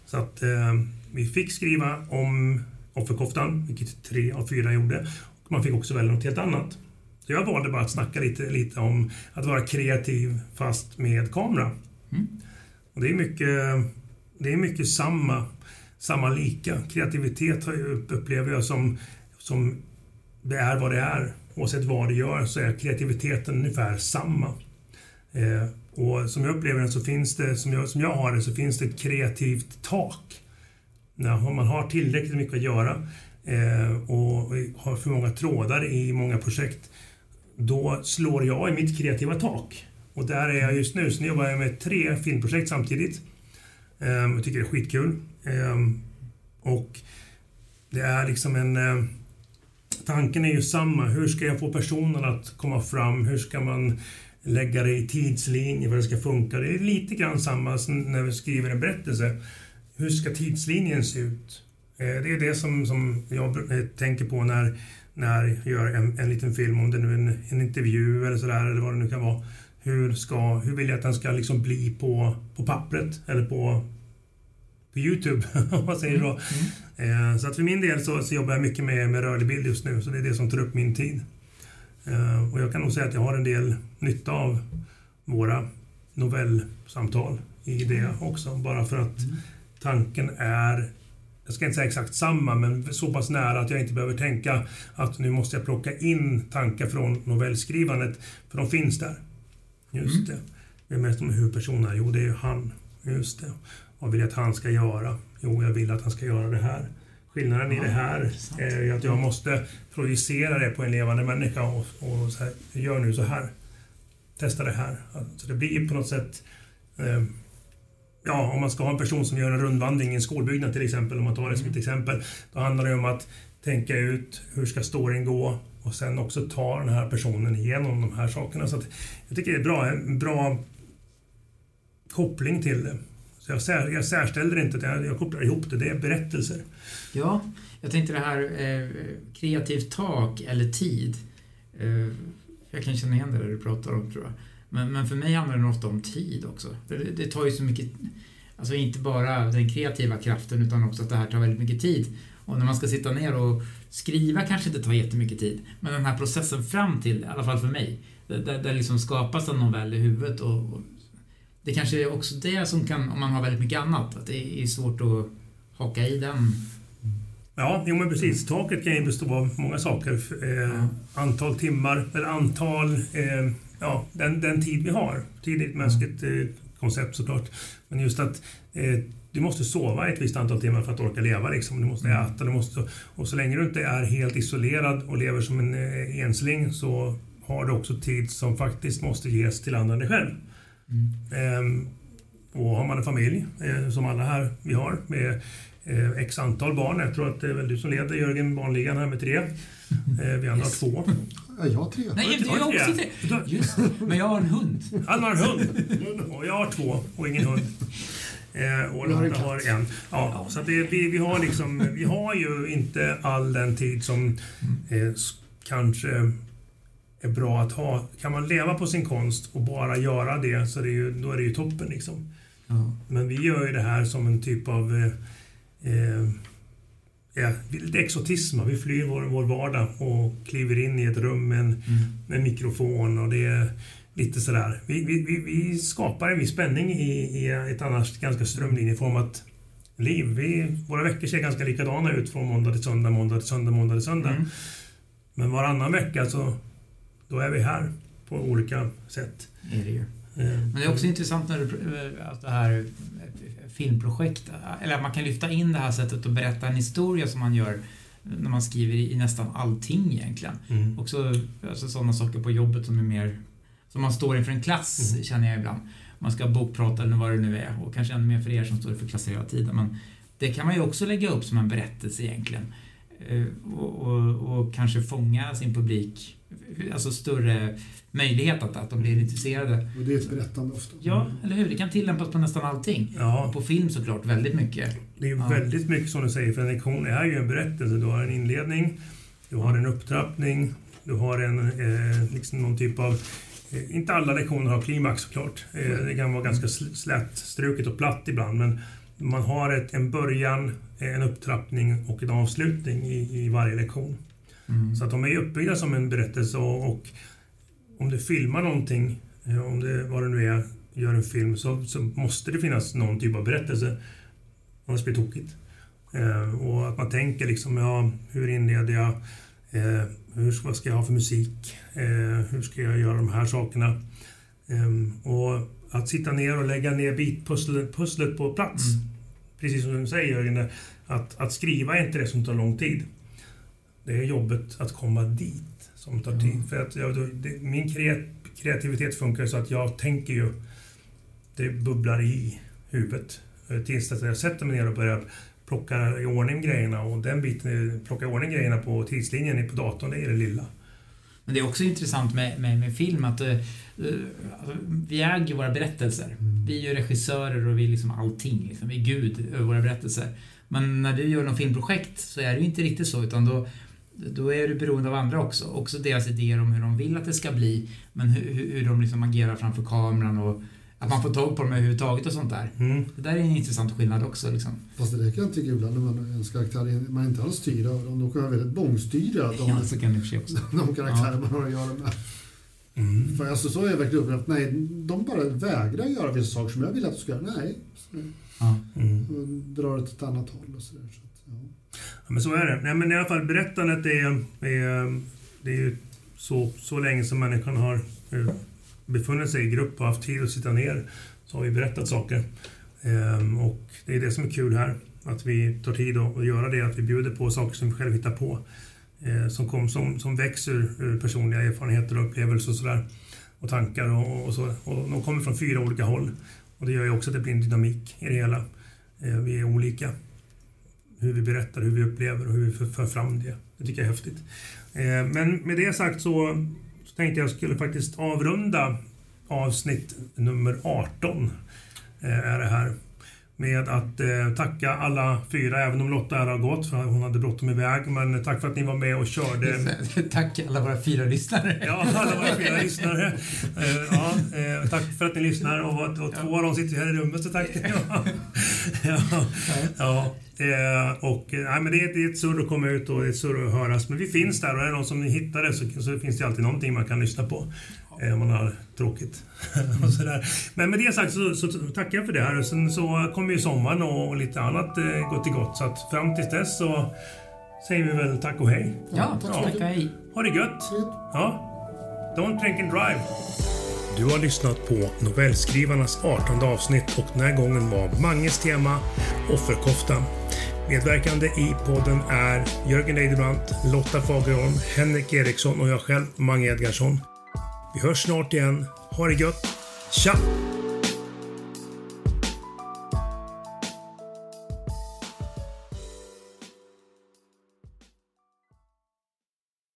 Så att eh, vi fick skriva om offerkoftan, vilket tre av fyra gjorde. Och man fick också välja något helt annat. Så jag valde bara att snacka lite, lite om att vara kreativ fast med kamera. Mm. Och det är mycket, det är mycket samma, samma lika. Kreativitet upplever jag som, som det är vad det är. Oavsett vad det gör så är kreativiteten ungefär samma. Eh, och som jag upplever det så finns det, som jag, som jag har det, så finns det ett kreativt tak. När man har tillräckligt mycket att göra eh, och har för många trådar i många projekt, då slår jag i mitt kreativa tak. Och där är jag just nu. Så nu jobbar jag med tre filmprojekt samtidigt. Ehm, jag tycker det är skitkul. Ehm, och det är liksom en... Eh, tanken är ju samma. Hur ska jag få personen att komma fram? Hur ska man lägga det i tidslinje för att det ska funka? Det är lite grann samma som när vi skriver en berättelse. Hur ska tidslinjen se ut? Eh, det är det som, som jag eh, tänker på när, när jag gör en, en liten film, om det nu är en, en intervju eller sådär, eller vad det nu kan vara hur, ska, hur vill jag att den ska liksom bli på, på pappret eller på, på Youtube, <laughs> om man säger så. Mm. Mm. Eh, så att för min del så, så, jobbar jag mycket med, med rörlig bild just nu, så det är det som tar upp min tid. Eh, och jag kan nog säga att jag har en del nytta av våra novellsamtal i det också, bara för att mm. tanken är jag ska inte säga exakt samma, men så pass nära att jag inte behöver tänka att nu måste jag plocka in tankar från novellskrivandet, för de finns där. Just mm. det. Vem är det som är huvudpersonen? Jo, det är ju han. Just det. Vad vill jag att han ska göra? Jo, jag vill att han ska göra det här. Skillnaden i det här är att jag måste projicera det på en levande människa och, och så här, gör nu så här. Testa det här. Så det blir på något sätt eh, Ja, om man ska ha en person som gör en rundvandring i en skolbyggnad till exempel, om man tar det som ett mm. exempel. Då handlar det om att tänka ut hur ska storyn gå? Och sen också ta den här personen igenom de här sakerna. Så jag tycker det är bra, en bra koppling till det. Så jag, sär, jag särställer inte det, jag kopplar ihop det, det är berättelser. Ja, jag tänkte det här eh, kreativt tak eller tid. Eh, jag kan känna igen det där du pratar om tror jag. Men, men för mig handlar det ofta om tid också. Det, det tar ju så mycket, alltså inte bara den kreativa kraften utan också att det här tar väldigt mycket tid. Och när man ska sitta ner och skriva kanske inte tar jättemycket tid, men den här processen fram till, i alla fall för mig, där, där liksom skapas en novell i huvudet och, och det kanske är också det som kan, om man har väldigt mycket annat, att det är svårt att haka i den Ja, jo men precis. Taket kan ju bestå av många saker. Eh, ja. Antal timmar, eller antal, eh, ja, den, den tid vi har. Tid är ett mänskligt eh, koncept såklart. Men just att eh, du måste sova ett visst antal timmar för att orka leva. Liksom. Du måste mm. äta. Du måste, och så länge du inte är helt isolerad och lever som en eh, ensling så har du också tid som faktiskt måste ges till andra än dig själv. Mm. Ehm, och har man en familj, eh, som alla här vi har, med eh, x antal barn. Jag tror att det är väl du som leder Jörgen barnligan här med tre. Eh, vi andra yes. har två. Jag har tre. Nej, jag har också tre. Just Men jag har en hund. Han har en hund. Och jag har två och ingen hund. Eh, och Lotta har en. Ja. Så det, vi, vi, har liksom, vi har ju inte all den tid som eh, kanske är bra att ha. Kan man leva på sin konst och bara göra det så är det ju, då är det ju toppen. Liksom. Ja. Men vi gör ju det här som en typ av eh, eh ja, lite exotism. Vi flyr vår, vår vardag och kliver in i ett rum med en, mm. med en mikrofon och det är lite sådär. Vi, vi, vi, skapar en viss spänning i, i ett annars ganska strömlinjeformat liv. Vi, våra veckor ser ganska likadana ut från måndag till söndag, måndag till söndag, måndag till söndag. Mm. Men varannan vecka så då är vi här på olika sätt. är det ju. Eh, Men det är också intressant när du, eh, att det här filmprojekt, eller att man kan lyfta in det här sättet att berätta en historia som man gör när man skriver i, i nästan allting egentligen. Mm. Också alltså, sådana saker på jobbet som är mer, som man står inför en klass Mm. känner jag ibland. Man ska bokprata eller vad det nu är och kanske ännu mer för er som står för klasser hela tiden. Men det kan man ju också lägga upp som en berättelse egentligen. Eh, Och, och, och kanske fånga sin publik, alltså större möjlighet att, att de blir intresserade. Och det är ett berättande ofta. Ja, eller hur? Det kan tillämpas på nästan allting. Ja, Och på film såklart, väldigt mycket. det är ju Ja. väldigt mycket som du säger, för en lektion är ju en berättelse. Du har en inledning, du har en upptrappning, du har en, eh, liksom någon typ av... Eh, inte alla lektioner har klimax såklart. Eh, det kan vara ganska sl- slätstruket och platt ibland, men man har ett, en början, en upptrappning och en avslutning i, i varje lektion. Mm. Så att de är uppbyggda som en berättelse och, och om du filmar någonting, eh, om det vad det nu är, gör en film så, så måste det finnas någon typ av berättelse. Annars blir det tokigt. Eh, och att man tänker liksom, ja, hur inleder jag? Eh, hur, vad ska jag ha för musik? Eh, hur ska jag göra de här sakerna? Eh, och att sitta ner och lägga ner bitpusslet pusslet på plats. Mm. Precis som du säger Jörgen, att, att skriva är inte det som tar lång tid. Det är jobbet att komma dit som tar tid. För att jag, det, min kreat, kreativitet funkar så att jag tänker ju, det bubblar i huvudet. Eh, Tills att jag sätter mig ner och börjar plocka i ordning grejerna och den biten, plocka i ordning grejerna på tidslinjen på datorn, det är det lilla. Men det är också intressant med, med, med film att eh, eh, alltså, vi äger våra berättelser. Vi är ju regissörer och vi är liksom allting. Liksom. Vi är Gud över våra berättelser. Men när du gör något filmprojekt så är det ju inte riktigt så utan då, då är du beroende av andra också. Också deras idéer om hur de vill att det ska bli. Men hur hur de liksom agerar framför kameran och att man får tag på dem överhuvudtaget och sånt där. Mm. Det där är en intressant skillnad också. Liksom. Fast det där kan jag tycka ibland när man ens karaktär, man inte alls styra över dem. De kan vara väldigt bångstyriga, de, Ja, så kan det för också. <laughs> de karaktärer man har att göra med. Mm. För alltså, så har jag verkligen upplevt, nej, de bara vägrar göra vissa saker som jag vill att de ska göra. Nej, så, Ja. Mm. och drar åt ett annat håll och sådär. Så att, ja. Ja, men så är det. Nej, men i alla fall berättandet är, är, det är ju så, så länge som människan har eh, befunnit sig i grupp och haft tid att sitta ner så har vi berättat saker. Ehm, och det är det som är kul här. Att vi tar tid att göra det, att vi bjuder på saker som vi själva hittar på. Eh, som, kom, som, som växer ur personliga erfarenheter och upplevelser och sådär. Och tankar och, och så. Och de kommer från fyra olika håll. Och det gör ju också att det blir en dynamik i det hela. Eh, vi är olika hur vi berättar, hur vi upplever och hur vi för, för fram det. Det tycker jag är häftigt. Eh, men med det sagt så tänkte jag skulle faktiskt avrunda avsnitt nummer 18. Eh, är det här. Med att eh, tacka alla fyra, även om Lotta här har gått för hon hade bråttom iväg. Men tack för att ni var med och körde. <laughs> Tack alla våra fyra lyssnare. <laughs> Ja, alla våra fyra <laughs> lyssnare. Eh, ja, eh, tack för att ni lyssnar och, och två av dem sitter här i rummet, så tack. Ja, ja, ja. Eh, och, eh, nej, men det, är, det är ett surr att komma ut och det är ett surr att höras. Men vi finns där och är det någon som hittar det så, så finns det alltid någonting man kan lyssna på. Eh, om man har tråkigt. <laughs> och sådär. Men med det sagt så, så tackar jag för det här. Och sen så kommer ju sommaren och, och lite annat eh, gott i gott. Så att fram tills dess så säger vi väl tack och hej. Ja, tack så tack och hej. Ha det gött! Ja. Don't drink and drive. Du har lyssnat på novellskrivarnas 18 avsnitt och den här gången var Manges tema Offerkoftan. Medverkande i podden är Jörgen Eidebrandt, Lotta Fagerholm, Henrik Eriksson och jag själv, Mange Edgarsson. Vi hörs snart igen. Ha det gött. Tja!